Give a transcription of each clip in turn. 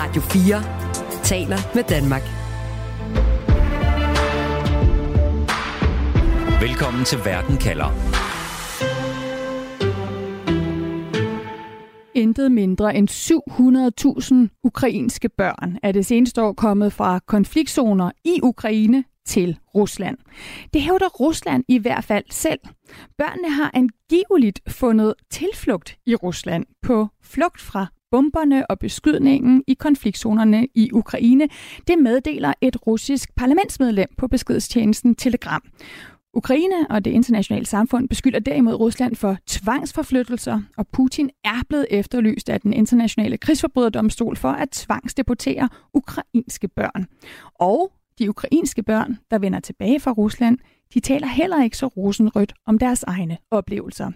Radio 4 taler med Danmark. Velkommen til Verden kalder. Intet mindre end 700.000 ukrainske børn er det seneste år kommet fra konfliktzoner i Ukraine til Rusland. Det hævder Rusland i hvert fald selv. Børnene har angiveligt fundet tilflugt i Rusland på flugt fra bomberne og beskydningen i konfliktzonerne i Ukraine. Det meddeler et russisk parlamentsmedlem på beskedstjenesten Telegram. Ukraine og det internationale samfund beskylder derimod Rusland for tvangsforflyttelser, og Putin er blevet efterlyst af den internationale krigsforbryderdomstol for at tvangsdeportere ukrainske børn. Og de ukrainske børn, der vender tilbage fra Rusland, de taler heller ikke så rosenrødt om deres egne oplevelser.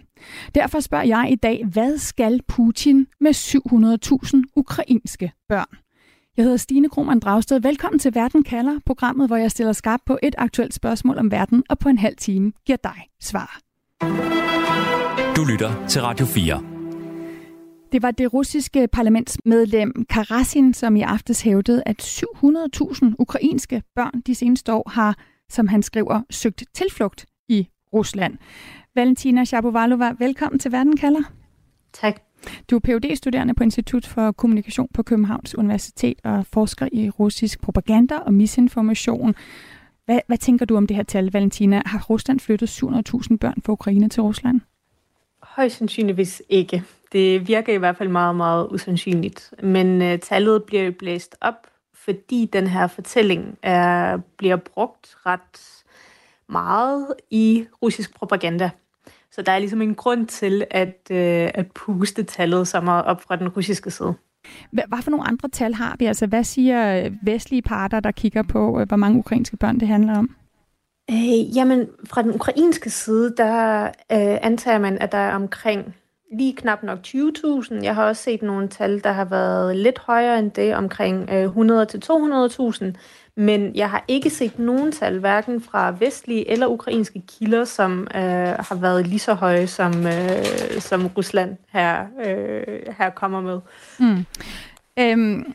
Derfor spørger jeg i dag, hvad skal Putin med 700.000 ukrainske børn? Jeg hedder Stine Krohmann Dragsted. Velkommen til Verden kalder, programmet, hvor jeg stiller skarp på et aktuelt spørgsmål om verden, og på en halv time giver dig svar. Du lytter til Radio 4. Det var det russiske parlamentsmedlem Karasin, som i aftes hævdede, at 700.000 ukrainske børn de seneste år har, som han skriver, søgt tilflugt i Rusland. Valentina Shapovalova, velkommen til Verden kalder. Tak. Du er phd studerende på Institut for Kommunikation på Københavns Universitet og forsker i russisk propaganda og misinformation. Hvad, hvad tænker du om det her tal, Valentina? Har Rusland flyttet 700.000 børn fra Ukraine til Rusland? Højst sandsynligvis ikke. Det virker i hvert fald meget, meget usandsynligt. Men uh, tallet bliver blæst op, fordi den her fortælling er, bliver brugt ret meget i russisk propaganda. Så der er ligesom en grund til at, uh, at puste tallet så meget op fra den russiske side. Hvad, hvad for nogle andre tal har vi? Altså, hvad siger vestlige parter, der kigger på, øh, hvor mange ukrainske børn det handler om? Øh, jamen, fra den ukrainske side, der øh, antager man, at der er omkring lige knap nok 20.000. Jeg har også set nogle tal, der har været lidt højere end det, omkring øh, 100-200.000. Men jeg har ikke set nogen tal, hverken fra vestlige eller ukrainske kilder, som øh, har været lige så høje, som, øh, som Rusland her, øh, her kommer med. Mm. Øhm,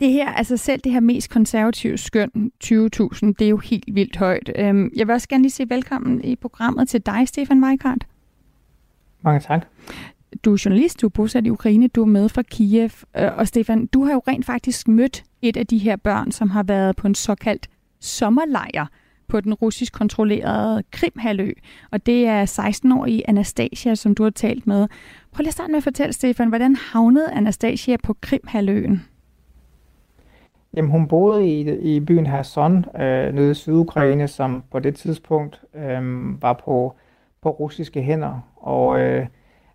det her, altså selv det her mest konservative skøn, 20.000, det er jo helt vildt højt. Øhm, jeg vil også gerne lige sige velkommen i programmet til dig, Stefan Weikart. Mange tak. Du er journalist, du er bosat i Ukraine, du er med fra Kiev. Øh, og Stefan, du har jo rent faktisk mødt et af de her børn, som har været på en såkaldt sommerlejr på den russisk kontrollerede Krimhalø. Og det er 16-årige Anastasia, som du har talt med. Prøv lige at starte med at fortælle, Stefan, hvordan havnede Anastasia på Krimhaløen? Jamen, hun boede i, i byen Kherson, øh, nede i Sydukraine, som på det tidspunkt øh, var på, på russiske hænder. Og øh,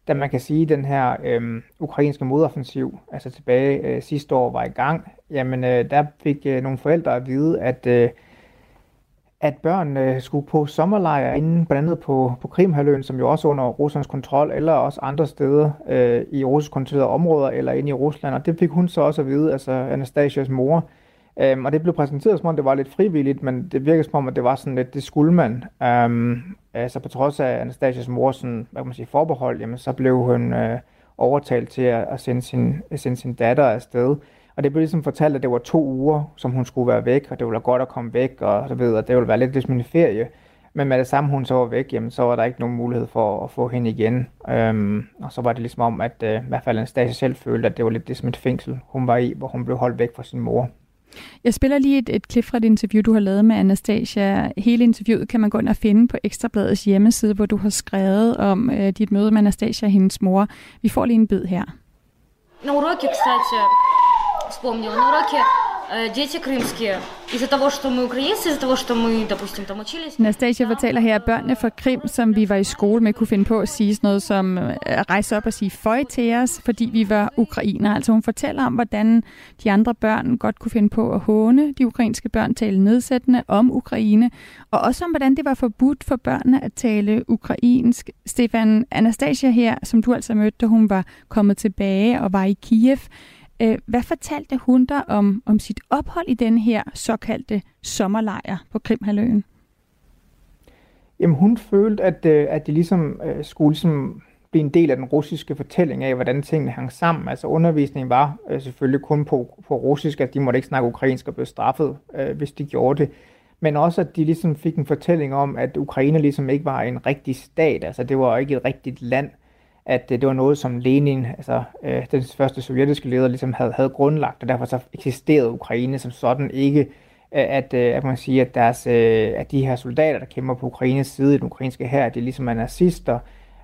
da man kan sige, at den her øh, ukrainske modoffensiv, altså tilbage øh, sidste år, var i gang, jamen øh, der fik øh, nogle forældre at vide, at, øh, at børnene øh, skulle på sommerlejr inden blandt andet på, på Krimhaløen, som jo også under Ruslands kontrol, eller også andre steder øh, i russisk kontrollerede områder, eller inde i Rusland. Og det fik hun så også at vide, altså Anastasias mor. Øhm, og det blev præsenteret som om, det var lidt frivilligt, men det virkede som om, at det var sådan lidt, det skulle man. Øhm, altså på trods af Anastasias mor sådan, hvad kan man sige, forbehold, jamen så blev hun øh, overtalt til at, at sende, sin, at sende sin datter afsted. Og det blev ligesom fortalt, at det var to uger, som hun skulle være væk, og det ville være godt at komme væk, og så videre. Det ville være lidt ligesom en ferie. Men med det samme, hun så var væk, jamen, så var der ikke nogen mulighed for at få hende igen. Øhm, og så var det ligesom om, at øh, i hvert fald Anastasia selv følte, at det var lidt ligesom et fængsel, hun var i, hvor hun blev holdt væk fra sin mor. Jeg spiller lige et, et klip fra et interview, du har lavet med Anastasia. Hele interviewet kan man gå ind og finde på Ekstrabladets hjemmeside, hvor du har skrevet om øh, dit møde med Anastasia og hendes mor. Vi får lige en bid her. На уроке, кстати, вспомнила, на уроке э, дети крымские. Из-за того, что мы украинцы, из-за того, что мы, допустим, там учились. Anastasia fortæller her, at børnene fra Krim, som vi var i skole med, kunne finde på at sige sådan noget som at øh, rejse op og sige føj til os, fordi vi var ukrainer. Altså hun fortæller om, hvordan de andre børn godt kunne finde på at håne de ukrainske børn, tale nedsættende om Ukraine, og også om, hvordan det var forbudt for børnene at tale ukrainsk. Stefan, Anastasia her, som du altså mødte, da hun var kommet tilbage og var i Kiev, Øh, hvad fortalte hun dig om, om sit ophold i den her såkaldte sommerlejr på Krimhaløen? Jamen hun følte, at, øh, at de ligesom øh, skulle ligesom blive en del af den russiske fortælling af, hvordan tingene hang sammen. Altså undervisningen var øh, selvfølgelig kun på, på russisk, at de måtte ikke snakke ukrainsk og blev straffet, øh, hvis de gjorde det. Men også, at de ligesom fik en fortælling om, at Ukraine ligesom ikke var en rigtig stat, altså det var ikke et rigtigt land, at øh, det var noget, som Lenin, altså øh, den første sovjetiske leder, ligesom havde, havde grundlagt, og derfor så eksisterede Ukraine som sådan ikke, øh, at, øh, at man siger, at, deres, øh, at de her soldater, der kæmper på Ukraines side i den ukrainske her, de ligesom er nazister,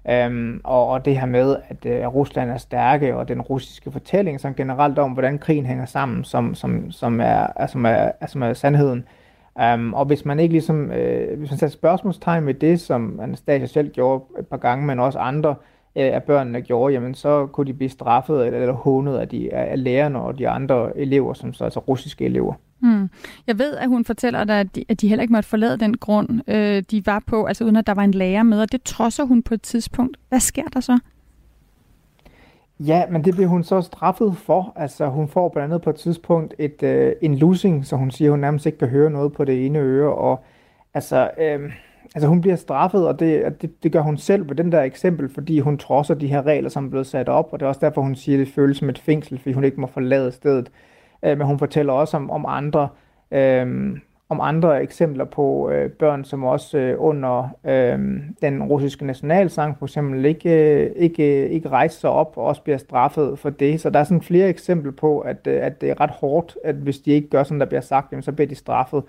Øhm, og, og det her med, at øh, Rusland er stærke, og den russiske fortælling som generelt om, hvordan krigen hænger sammen, som, som, som, er, er, som, er, er, som er sandheden. Um, og hvis man ikke ligesom, øh, hvis man sætter spørgsmålstegn med det, som Anastasia selv gjorde et par gange, men også andre øh, af børnene gjorde, jamen så kunne de blive straffet eller, eller hånet af, de, af lærerne og de andre elever, som så altså russiske elever. Hmm. Jeg ved, at hun fortæller dig, at de, at de heller ikke måtte forlade den grund, øh, de var på, altså uden at der var en lærer med, og det trodser hun på et tidspunkt. Hvad sker der så? Ja, men det bliver hun så straffet for. Altså, hun får blandt andet på et tidspunkt et, øh, en losing, så hun siger, hun nærmest ikke kan høre noget på det ene øre. Og altså, øh, altså hun bliver straffet, og det, det, det gør hun selv ved den der eksempel, fordi hun trodser de her regler, som er blevet sat op. Og det er også derfor, hun siger, at det føles som et fængsel, fordi hun ikke må forlade stedet. Øh, men hun fortæller også om, om andre øh, om andre eksempler på øh, børn, som også øh, under øh, den russiske nationalsang for eksempel ikke, øh, ikke, ikke rejser sig op og også bliver straffet for det. Så der er sådan flere eksempler på, at, øh, at det er ret hårdt, at hvis de ikke gør, som der bliver sagt, jamen, så bliver de straffet.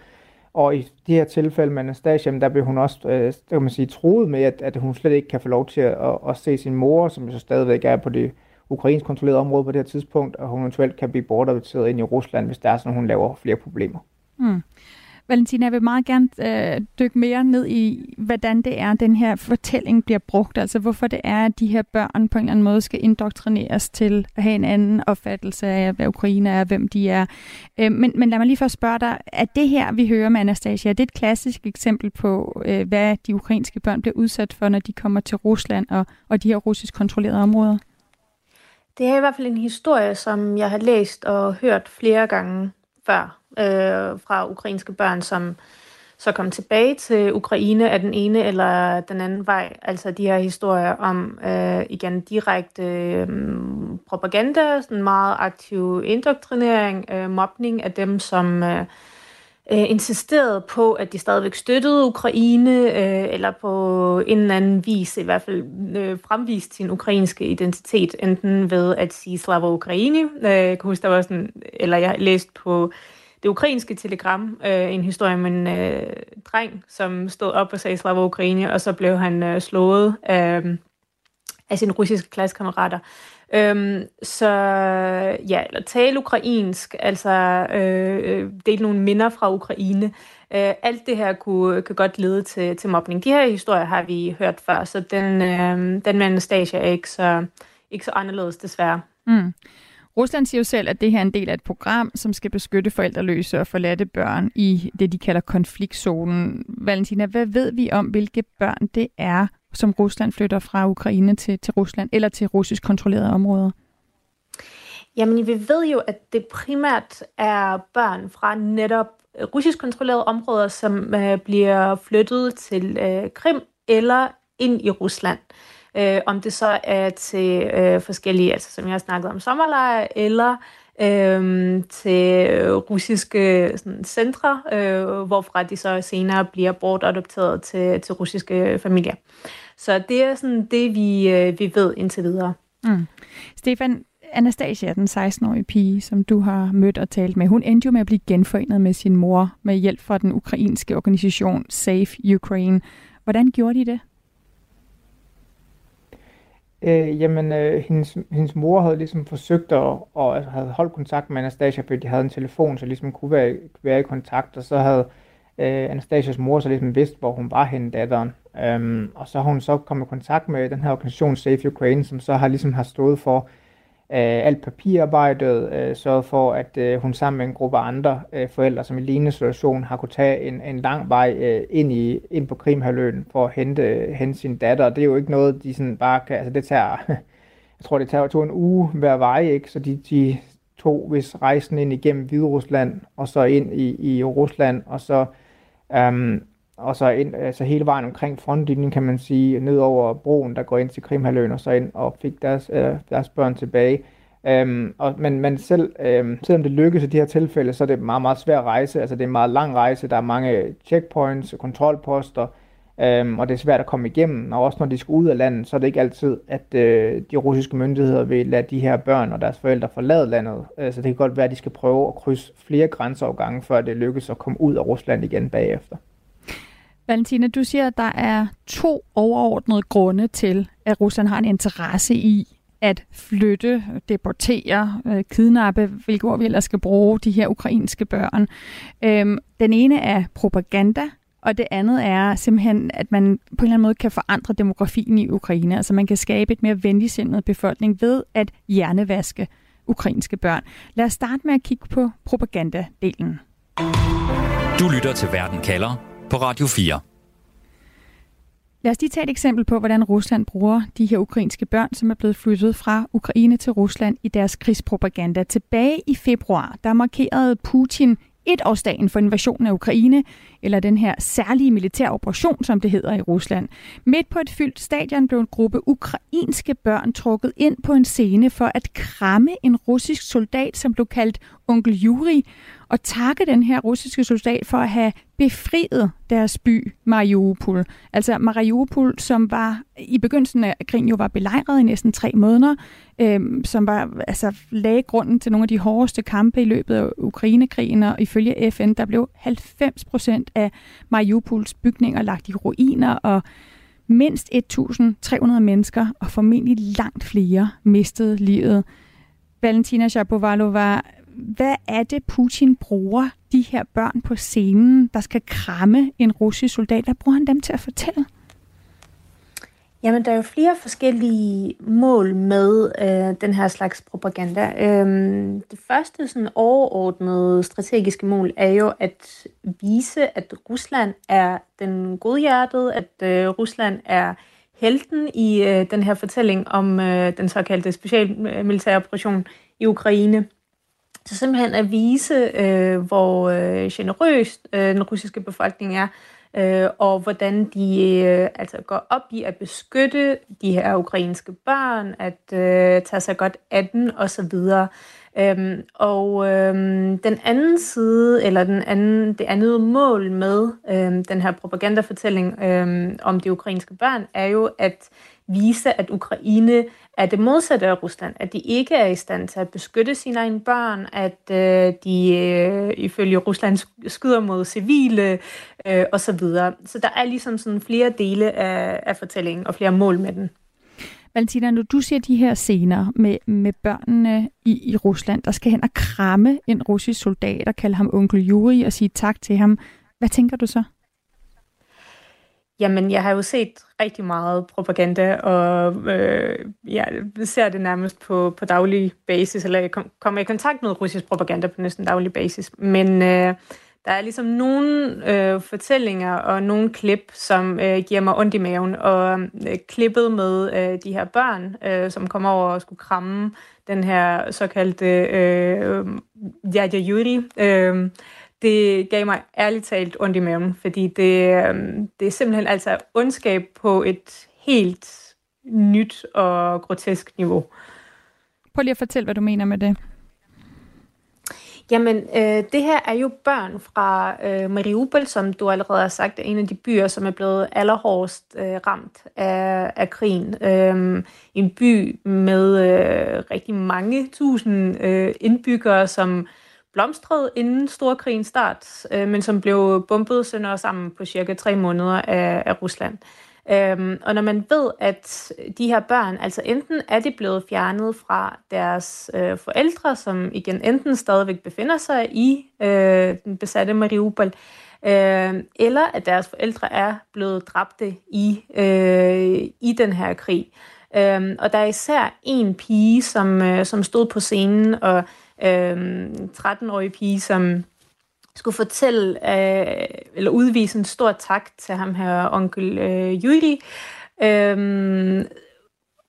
Og i det her tilfælde med Anastasia, der blev hun også øh, kan man sige, troet med, at, at hun slet ikke kan få lov til at, at, at se sin mor, som så stadigvæk er på det ukrainsk kontrollerede område på det her tidspunkt, og hun eventuelt kan blive bortadopteret ind i Rusland, hvis der er sådan, hun laver flere problemer. Mm. Valentina, jeg vil meget gerne øh, dykke mere ned i, hvordan det er, den her fortælling bliver brugt. Altså hvorfor det er, at de her børn på en eller anden måde skal indoktrineres til at have en anden opfattelse af, hvad Ukraine er, hvem de er. Øh, men, men lad mig lige først spørge dig, er det her, vi hører med Anastasia, er det et klassisk eksempel på, øh, hvad de ukrainske børn bliver udsat for, når de kommer til Rusland og, og de her russisk kontrollerede områder? Det er i hvert fald en historie, som jeg har læst og hørt flere gange før øh, fra ukrainske børn, som så kom tilbage til Ukraine af den ene eller den anden vej. Altså de her historier om øh, igen direkte øh, propaganda, sådan meget aktiv indoktrinering, øh, mobning af dem, som øh, øh, insisterede på, at de stadigvæk støttede Ukraine, øh, eller på en eller anden vis i hvert fald øh, fremviste sin ukrainske identitet, enten ved at sige Slava Ukraini. Øh, jeg kan huske, der var sådan, eller jeg læste på det ukrainske telegram, øh, en historie om en øh, dreng, som stod op og sagde Slava Ukraini, og så blev han øh, slået af, øh, af sine russiske klassekammerater. Øhm, så ja, eller tale ukrainsk, altså øh, øh, dele nogle minder fra Ukraine. Øh, alt det her kunne, kan godt lede til, til mobning. De her historier har vi hørt før, så den, øh, den med Anastasia er ikke så, ikke så anderledes desværre. Mm. Rusland siger jo selv, at det her er en del af et program, som skal beskytte forældreløse og forladte børn i det, de kalder konfliktzonen. Valentina, hvad ved vi om, hvilke børn det er, som Rusland flytter fra Ukraine til, til Rusland eller til russisk kontrollerede områder? Jamen, vi ved jo, at det primært er børn fra netop øh, russisk kontrollerede områder, som øh, bliver flyttet til øh, Krim eller ind i Rusland. Øh, om det så er til øh, forskellige, altså som jeg har snakket om, sommerlejre, eller øhm, øh, til russiske sådan, centre, øh, hvorfra de så senere bliver bortadopteret til, til russiske familier. Så det er sådan det, vi, øh, vi ved indtil videre. Mm. Stefan, Anastasia, den 16-årige pige, som du har mødt og talt med, hun endte jo med at blive genforenet med sin mor med hjælp fra den ukrainske organisation Safe Ukraine. Hvordan gjorde de det? Øh, jamen, øh, hendes, hendes mor havde ligesom forsøgt at, og altså, havde holdt kontakt med Anastasia, fordi de havde en telefon, så ligesom kunne være, være i kontakt, og så havde øh, Øh, Anastasias mor så ligesom vidste, hvor hun var henne, datteren. Øhm, og så har hun så kommet i kontakt med den her organisation Safe Ukraine, som så har ligesom har stået for øh, alt papirarbejdet, øh, sørget for, at øh, hun sammen med en gruppe andre øh, forældre, som i lignende situation, har kunne tage en, en lang vej øh, ind, i, ind på Krimhaløen for at hente, øh, hente sin datter. Det er jo ikke noget, de sådan bare kan, altså det tager, jeg tror det tager to en uge hver vej, ikke? så de, de tog hvis rejsen ind igennem Hviderusland, og så ind i, i Rusland, og så, øhm, og så ind, altså hele vejen omkring frontlinjen, kan man sige, ned over broen, der går ind til Krimhaløen, og så ind og fik deres, øh, deres børn tilbage. Øhm, og, men, men selv, øhm, selvom det lykkes i de her tilfælde, så er det meget, meget svær rejse. Altså det er en meget lang rejse. Der er mange checkpoints, kontrolposter, øhm, og det er svært at komme igennem. Og også når de skal ud af landet, så er det ikke altid, at øh, de russiske myndigheder vil lade de her børn og deres forældre forlade landet. Øh, så det kan godt være, at de skal prøve at krydse flere grænseovergange, før det lykkes at komme ud af Rusland igen bagefter. Valentina, du siger, at der er to overordnede grunde til, at Rusland har en interesse i at flytte, deportere, øh, kidnappe, hvilke ord vi ellers skal bruge, de her ukrainske børn. Øhm, den ene er propaganda, og det andet er simpelthen, at man på en eller anden måde kan forandre demografien i Ukraine. Altså man kan skabe et mere venligsindet befolkning ved at hjernevaske ukrainske børn. Lad os starte med at kigge på propagandadelen. Du lytter til Verden kalder på Radio 4. Lad os lige tage et eksempel på, hvordan Rusland bruger de her ukrainske børn, som er blevet flyttet fra Ukraine til Rusland i deres krigspropaganda. Tilbage i februar, der markerede Putin etårsdagen for invasionen af Ukraine, eller den her særlige militære operation, som det hedder i Rusland. Midt på et fyldt stadion blev en gruppe ukrainske børn trukket ind på en scene for at kramme en russisk soldat, som blev kaldt onkel Yuri, og takke den her russiske soldat for at have befriet deres by Mariupol. Altså Mariupol, som var i begyndelsen af krigen jo var belejret i næsten tre måneder, øh, som var altså lagde grunden til nogle af de hårdeste kampe i løbet af Ukrainekrigen, og ifølge FN, der blev 90 procent af Mariupols bygninger lagt i ruiner, og mindst 1.300 mennesker, og formentlig langt flere, mistede livet. Valentina Shapovalova, hvad er det, Putin bruger de her børn på scenen, der skal kramme en russisk soldat? Hvad bruger han dem til at fortælle? Jamen, der er jo flere forskellige mål med øh, den her slags propaganda. Øhm, det første sådan overordnede strategiske mål er jo at vise, at Rusland er den godhjertede, at øh, Rusland er helten i øh, den her fortælling om øh, den såkaldte specialmilitære operation i Ukraine. Så simpelthen at vise, øh, hvor øh, generøs øh, den russiske befolkning er, øh, og hvordan de øh, altså går op i at beskytte de her ukrainske børn, at øh, tage sig godt af dem osv. Øhm, og øhm, den anden side, eller den anden, det andet mål med øhm, den her propagandafortælling øhm, om de ukrainske børn, er jo at vise, at Ukraine er det modsatte af Rusland, at de ikke er i stand til at beskytte sine egne børn, at øh, de øh, ifølge Rusland skyder mod civile øh, osv. Så, så der er ligesom sådan flere dele af, af fortællingen og flere mål med den. Valentina, når du ser de her scener med, med børnene i, i Rusland, der skal hen og kramme en russisk soldat og kalde ham onkel Yuri og sige tak til ham, hvad tænker du så? Jamen, jeg har jo set rigtig meget propaganda, og øh, jeg ser det nærmest på, på daglig basis, eller jeg kom, kommer i kontakt med russisk propaganda på næsten daglig basis. Men øh, der er ligesom nogle øh, fortællinger og nogle klip, som øh, giver mig ondt i maven. Og øh, klippet med øh, de her børn, øh, som kommer over og skulle kramme den her såkaldte øh, Yadja Yuri, øh, det gav mig ærligt talt ondt i maven, fordi det, øh, det er simpelthen altså ondskab på et helt nyt og grotesk niveau. Prøv lige at fortælle, hvad du mener med det. Jamen, øh, det her er jo børn fra øh, Mariupol, som du allerede har sagt, er en af de byer, som er blevet allerhårdest øh, ramt af, af krigen. Øh, en by med øh, rigtig mange tusind øh, indbyggere, som blomstrede inden Storkrigens start, øh, men som blev bombet sønder og sammen på cirka tre måneder af, af Rusland. Øhm, og når man ved, at de her børn, altså enten er de blevet fjernet fra deres øh, forældre, som igen enten stadigvæk befinder sig i øh, den besatte Mariupol, øh, eller at deres forældre er blevet dræbte i, øh, i den her krig. Øh, og der er især en pige, som, øh, som stod på scenen og øh, 13-årig pige, som skulle fortælle øh, eller udvise en stor tak til ham her onkel øh, Yuri. Øhm,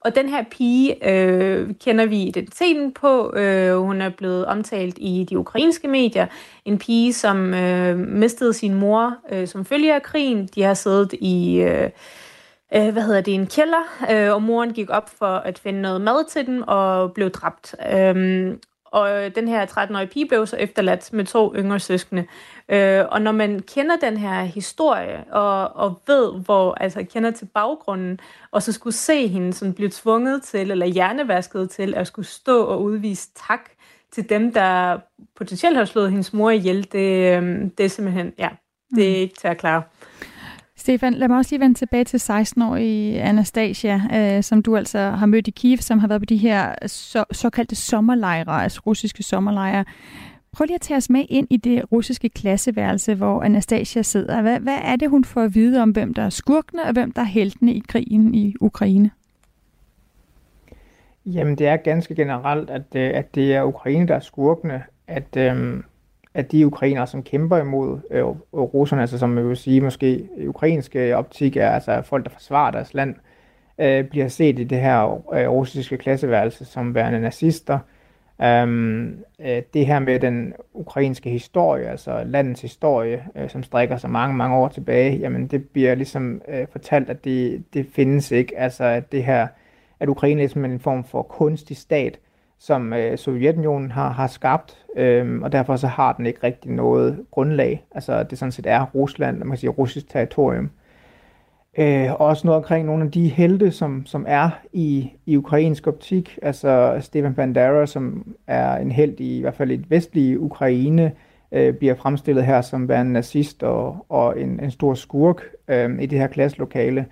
og den her pige øh, kender vi identiteten på. Øh, hun er blevet omtalt i de ukrainske medier. En pige, som øh, mistede sin mor øh, som følge af krigen. De har siddet i... Øh, øh, hvad hedder det, en kælder, øh, og moren gik op for at finde noget mad til dem og blev dræbt. Øhm, og den her 13-årige pige blev så efterladt med to yngre søskende. Øh, og når man kender den her historie, og, og ved, hvor, altså kender til baggrunden, og så skulle se hende sådan blive tvunget til, eller hjernevasket til, at skulle stå og udvise tak til dem, der potentielt har slået hendes mor ihjel, det, øh, det er simpelthen, ja, det er mm. ikke til at klare. Stefan, lad mig også lige vende tilbage til 16-årige Anastasia, øh, som du altså har mødt i Kiev, som har været på de her så, såkaldte sommerlejre, altså russiske sommerlejre. Prøv lige at tage os med ind i det russiske klasseværelse, hvor Anastasia sidder. Hvad, hvad er det, hun får at vide om, hvem der er skurkene og hvem der er heltene i krigen i Ukraine? Jamen, det er ganske generelt, at, øh, at det er Ukraine, der er skurkene. At, øhm, at de ukrainere, som kæmper imod øh, russerne, altså som man vil sige måske ukrainske øh, optik er altså folk, der forsvarer deres land, øh, bliver set i det her øh, russiske klasseværelse som værende nazister. Um, øh, det her med den ukrainske historie, altså landets historie, øh, som strækker sig mange, mange år tilbage, jamen det bliver ligesom øh, fortalt, at det, det findes ikke. Altså at det her, at Ukraine er ligesom en form for kunstig stat, som øh, Sovjetunionen har, har skabt, øh, og derfor så har den ikke rigtig noget grundlag. Altså det sådan set er Rusland, man kan sige russisk territorium. Øh, også noget omkring nogle af de helte, som, som er i, i ukrainsk optik. Altså Stepan Bandera, som er en held i, i hvert fald i vestlige Ukraine, øh, bliver fremstillet her som værende nazist og, og en, en stor skurk øh, i det her klasselokale.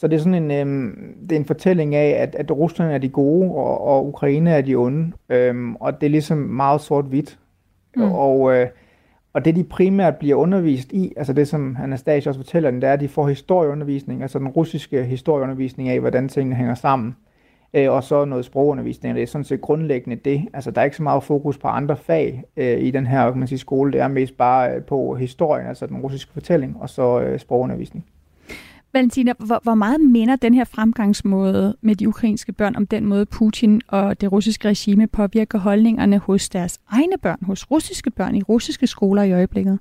Så det er sådan en, øhm, det er en fortælling af, at, at Rusland er de gode, og, og Ukraine er de onde. Øhm, og det er ligesom meget sort-hvidt. Mm. Og, øh, og det de primært bliver undervist i, altså det som Anastasia også fortæller, det er, at de får historieundervisning, altså den russiske historieundervisning af, hvordan tingene hænger sammen. Øh, og så noget sprogundervisning, det er sådan set grundlæggende det. Altså der er ikke så meget fokus på andre fag øh, i den her kan man sige, skole, det er mest bare øh, på historien, altså den russiske fortælling, og så øh, sprogundervisning. Valentina, hvor, hvor meget minder den her fremgangsmåde med de ukrainske børn om den måde, Putin og det russiske regime påvirker holdningerne hos deres egne børn, hos russiske børn i russiske skoler i øjeblikket?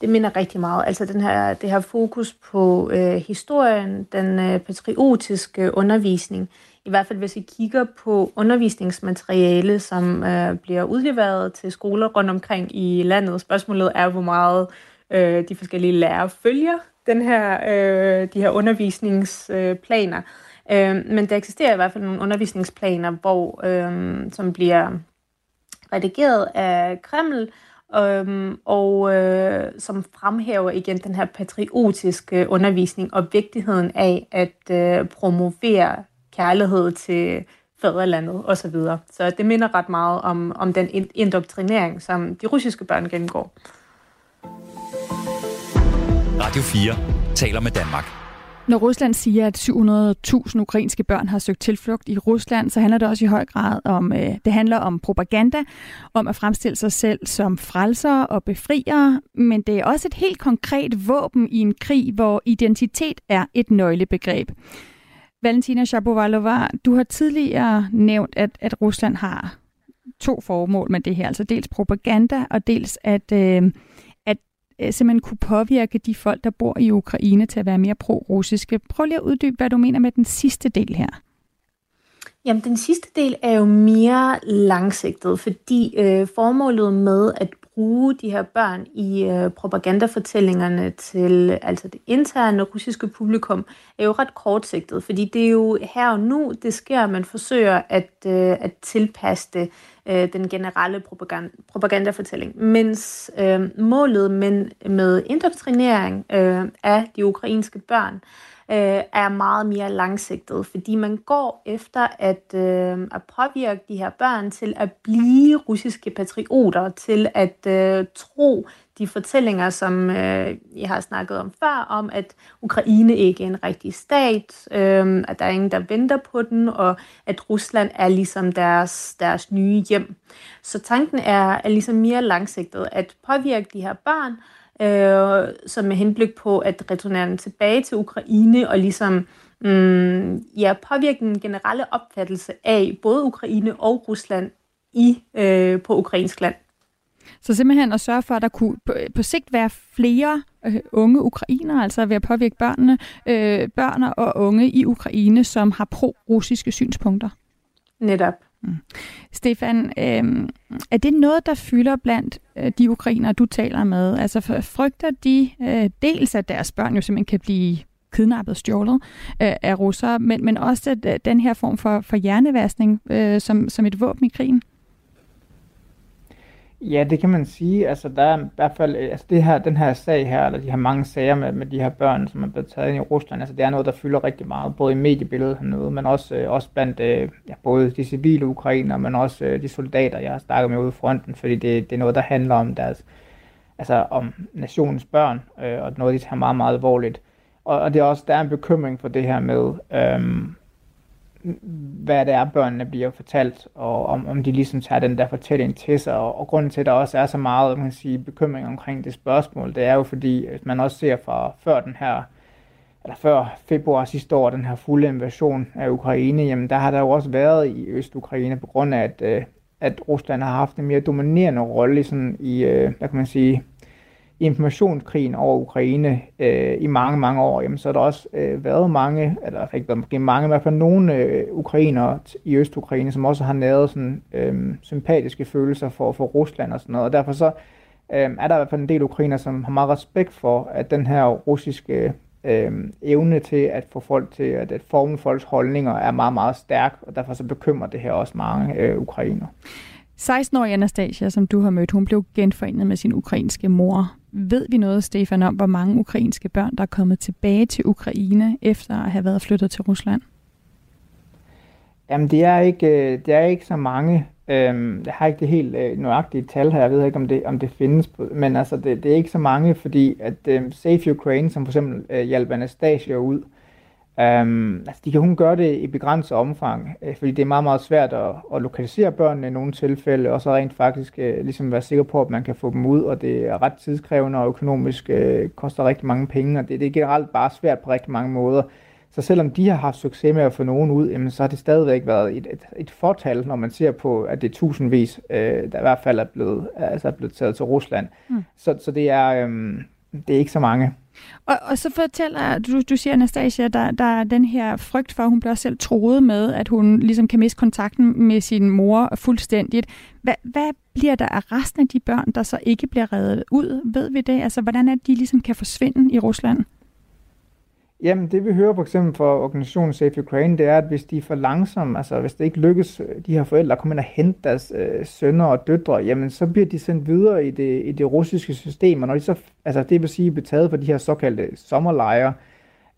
Det minder rigtig meget. Altså den her, det her fokus på øh, historien, den øh, patriotiske undervisning. I hvert fald hvis vi kigger på undervisningsmateriale, som øh, bliver udleveret til skoler rundt omkring i landet. Spørgsmålet er, hvor meget øh, de forskellige lærere følger den her, øh, de her undervisningsplaner. Øh, men der eksisterer i hvert fald nogle undervisningsplaner, hvor, øh, som bliver redigeret af Kreml, øh, og øh, som fremhæver igen den her patriotiske undervisning og vigtigheden af at øh, promovere kærlighed til fædrelandet osv. Så, så det minder ret meget om, om den indoktrinering, som de russiske børn gennemgår. Radio 4 taler med Danmark. Når Rusland siger, at 700.000 ukrainske børn har søgt tilflugt i Rusland, så handler det også i høj grad om, øh, det handler om propaganda, om at fremstille sig selv som frelser og befriere, men det er også et helt konkret våben i en krig, hvor identitet er et nøglebegreb. Valentina Shapovalova, du har tidligere nævnt, at, at Rusland har to formål med det her, altså dels propaganda og dels at, øh, Øh, simpelthen kunne påvirke de folk, der bor i Ukraine til at være mere pro-russiske. Prøv lige at uddybe, hvad du mener med den sidste del her. Jamen, den sidste del er jo mere langsigtet, fordi øh, formålet med at bruge de her børn i øh, propagandafortællingerne til altså det interne russiske publikum, er jo ret kortsigtet, fordi det er jo her og nu, det sker, at man forsøger at, øh, at tilpasse det øh, den generelle propaganda, propagandafortælling. Mens øh, målet med, med indoktrinering øh, af de ukrainske børn øh, er meget mere langsigtet, fordi man går efter at, øh, at påvirke de her børn til at blive russiske patrioter, til at øh, tro de fortællinger, som øh, jeg har snakket om før, om at Ukraine ikke er en rigtig stat, øh, at der er ingen, der venter på den, og at Rusland er ligesom deres, deres nye hjem. Så tanken er, er ligesom mere langsigtet, at påvirke de her børn, øh, som med henblik på at returnere dem tilbage til Ukraine og ligesom mm, ja, påvirke den generelle opfattelse af både Ukraine og Rusland i øh, på ukrainsk land. Så simpelthen at sørge for, at der kunne på, på sigt være flere øh, unge ukrainere, altså ved at påvirke børnene, øh, børn og unge i Ukraine, som har pro-russiske synspunkter. Netop. Mm. Stefan, øh, er det noget, der fylder blandt øh, de ukrainere, du taler med? Altså frygter de øh, dels, at deres børn jo simpelthen kan blive kidnappet og stjålet øh, af russere, men, men også at, øh, den her form for, for hjernevaskning øh, som, som et våben i krigen? Ja, det kan man sige. Altså, der er i hvert fald, øh, altså det her, den her sag her, eller de her mange sager med, med de her børn, som er blevet taget ind i Rusland, altså det er noget, der fylder rigtig meget, både i mediebilledet hernede, men også, øh, også blandt øh, ja, både de civile ukrainer, men også øh, de soldater, jeg har snakket med ude i fronten, fordi det, det er noget, der handler om deres, altså om nationens børn, øh, og noget, de tager meget, meget alvorligt. Og, og det er også, der er en bekymring for det her med, øh, hvad det er, børnene bliver fortalt, og om, om de ligesom tager den der fortælling til sig. Og, og grunden til, at der også er så meget man kan sige, bekymring omkring det spørgsmål, det er jo fordi, at man også ser fra før den her, eller før februar sidste år, den her fulde invasion af Ukraine, jamen der har der jo også været i Øst-Ukraine, på grund af, at, øh, at Rusland har haft en mere dominerende rolle sådan i, øh, hvad kan man sige, informationskrigen over Ukraine øh, i mange, mange år, jamen, så har der også øh, været mange, eller ikke været måske mange, i hvert fald nogle øh, ukrainere i Øst-Ukraine, som også har næret sådan, øh, sympatiske følelser for, for Rusland og sådan noget. Og derfor så øh, er der i hvert fald en del ukrainer, som har meget respekt for, at den her russiske øh, evne til at få folk til at, at forme folks holdninger er meget, meget stærk, og derfor så bekymrer det her også mange øh, ukrainer. 16-årige Anastasia, som du har mødt, hun blev genforenet med sin ukrainske mor. Ved vi noget, Stefan, om hvor mange ukrainske børn, der er kommet tilbage til Ukraine efter at have været flyttet til Rusland? Jamen, det er ikke, øh, det er ikke så mange. Øhm, jeg har ikke det helt øh, nøjagtige tal her. Jeg ved ikke, om det, om det findes. Men altså, det, det er ikke så mange, fordi at øh, Safe Ukraine, som for eksempel øh, uh, hjælper Anastasia ud, Um, altså de kan kun gøre det i begrænset omfang, øh, fordi det er meget, meget svært at, at lokalisere børnene i nogle tilfælde, og så rent faktisk uh, ligesom være sikker på, at man kan få dem ud, og det er ret tidskrævende og økonomisk uh, koster rigtig mange penge, og det, det er generelt bare svært på rigtig mange måder. Så selvom de har haft succes med at få nogen ud, jamen, så har det stadigvæk været et, et, et fortal, når man ser på, at det er tusindvis, uh, der i hvert fald er blevet, altså er blevet taget til Rusland. Mm. Så, så det, er, um, det er ikke så mange. Og, og så fortæller du, du siger Anastasia, der, der er den her frygt for, at hun bliver selv troet med, at hun ligesom kan miste kontakten med sin mor fuldstændigt. Hvad, hvad bliver der af resten af de børn, der så ikke bliver reddet ud? Ved vi det? Altså, hvordan er det, de ligesom kan forsvinde i Rusland? Jamen, det vi hører for eksempel fra organisationen Safe Ukraine, det er, at hvis de er for langsomme, altså hvis det ikke lykkes øh, de her forældre at komme ind og hente deres øh, sønner og døtre, jamen så bliver de sendt videre i det, i det russiske system, og når de så, altså det vil sige, bliver taget for de her såkaldte sommerlejre,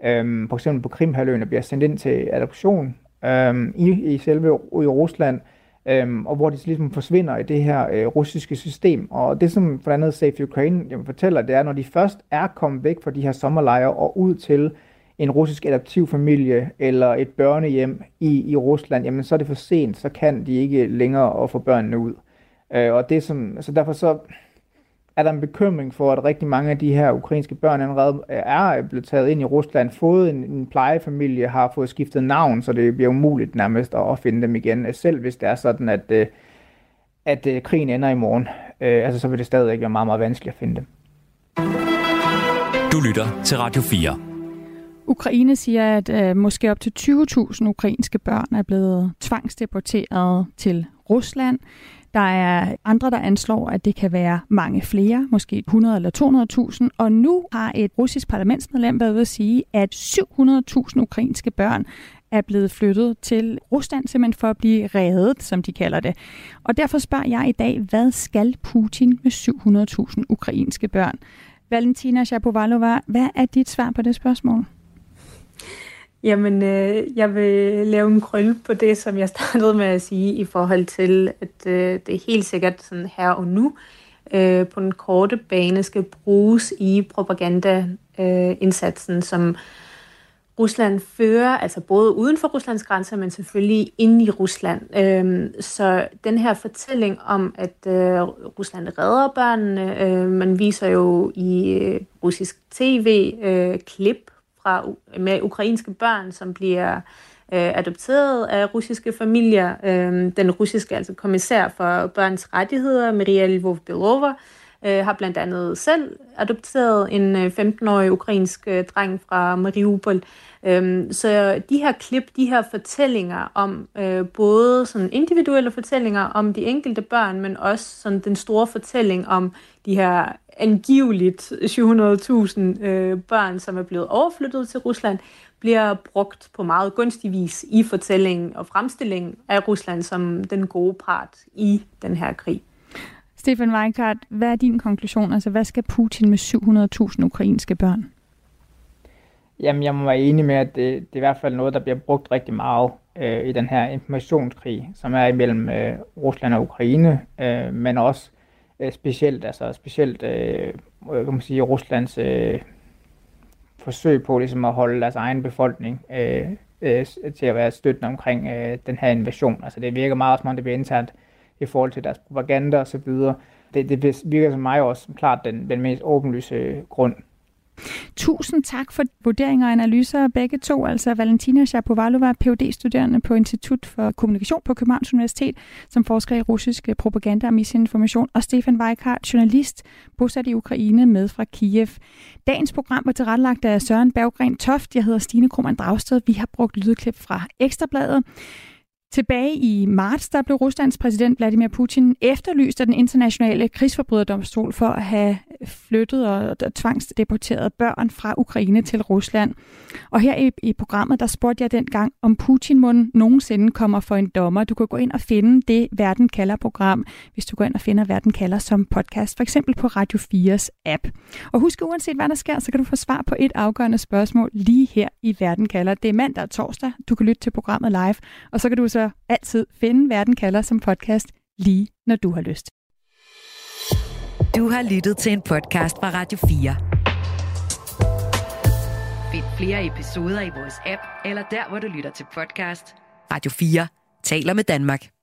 øhm, for eksempel på Krimhaløen, og bliver sendt ind til adoption øhm, i, i selve i Rusland, øhm, og hvor de ligesom forsvinder i det her øh, russiske system. Og det, som for andet Safe Ukraine jamen, fortæller, det er, når de først er kommet væk fra de her sommerlejre og ud til en russisk adoptivfamilie eller et børnehjem i, i Rusland, jamen så er det for sent, så kan de ikke længere at få børnene ud. Øh, og det som, så derfor så er der en bekymring for, at rigtig mange af de her ukrainske børn allerede er blevet taget ind i Rusland, fået en, en plejefamilie, har fået skiftet navn, så det bliver umuligt nærmest at finde dem igen, selv hvis det er sådan, at, øh, at, at krigen ender i morgen. Øh, altså så vil det stadig være meget, meget vanskeligt at finde dem. Du lytter til Radio 4. Ukraine siger, at øh, måske op til 20.000 ukrainske børn er blevet tvangsdeporteret til Rusland. Der er andre, der anslår, at det kan være mange flere, måske 100 eller 200.000. Og nu har et russisk parlamentsmedlem været ude at sige, at 700.000 ukrainske børn er blevet flyttet til Rusland simpelthen for at blive reddet, som de kalder det. Og derfor spørger jeg i dag, hvad skal Putin med 700.000 ukrainske børn? Valentina Shapovalova, hvad er dit svar på det spørgsmål? Jamen, øh, jeg vil lave en krølle på det, som jeg startede med at sige, i forhold til, at øh, det er helt sikkert sådan her og nu, øh, på den korte bane skal bruges i propagandaindsatsen, øh, som Rusland fører, altså både uden for Ruslands grænser, men selvfølgelig inde i Rusland. Øh, så den her fortælling om, at øh, Rusland redder børnene, øh, man viser jo i øh, russisk tv øh, klip fra med ukrainske børn, som bliver øh, adopteret af russiske familier. Øh, den russiske altså kommissær for børns rettigheder, Maria Lvov-Belova, øh, har blandt andet selv adopteret en øh, 15-årig ukrainsk øh, dreng fra Mariupol. Øhm, så de her klip, de her fortællinger om øh, både sådan individuelle fortællinger om de enkelte børn, men også sådan den store fortælling om de her angiveligt 700.000 øh, børn, som er blevet overflyttet til Rusland, bliver brugt på meget gunstig vis i fortællingen og fremstillingen af Rusland som den gode part i den her krig. Stefan Weikart, hvad er din konklusion? Altså, hvad skal Putin med 700.000 ukrainske børn? Jamen, jeg må være enig med, at det, det er i hvert fald noget, der bliver brugt rigtig meget øh, i den her informationskrig, som er imellem øh, Rusland og Ukraine, øh, men også øh, specielt, altså specielt, øh, øh, kan man sige, Ruslands øh, forsøg på ligesom at holde deres egen befolkning øh, øh, til at være støttende omkring øh, den her invasion. Altså det virker meget som om det bliver internt i forhold til deres propaganda osv. Det, det virker som mig også som klart den, den mest åbenlyse grund. Tusind tak for vurderinger og analyser begge to, altså Valentina Shapovalova, phd studerende på Institut for Kommunikation på Københavns Universitet, som forsker i russisk propaganda og misinformation, og Stefan Weikart, journalist, bosat i Ukraine med fra Kiev. Dagens program var tilrettelagt af Søren Berggren Toft. Jeg hedder Stine Krummernd Dragsted. Vi har brugt lydklip fra Ekstrabladet. Tilbage i marts, der blev Ruslands præsident Vladimir Putin efterlyst af den internationale krigsforbryderdomstol for at have flyttet og tvangsdeporteret børn fra Ukraine til Rusland. Og her i, i programmet, der spurgte jeg dengang, om Putin må nogensinde kommer for en dommer. Du kan gå ind og finde det Verden kalder program, hvis du går ind og finder Verden kalder som podcast, for eksempel på Radio 4's app. Og husk, uanset hvad der sker, så kan du få svar på et afgørende spørgsmål lige her i Verden kalder. Det er mandag og torsdag. Du kan lytte til programmet live, og så kan du så altid finde Verden kalder som podcast lige når du har lyst. Du har lyttet til en podcast fra Radio 4. Find flere episoder i vores app, eller der, hvor du lytter til podcast. Radio 4 taler med Danmark.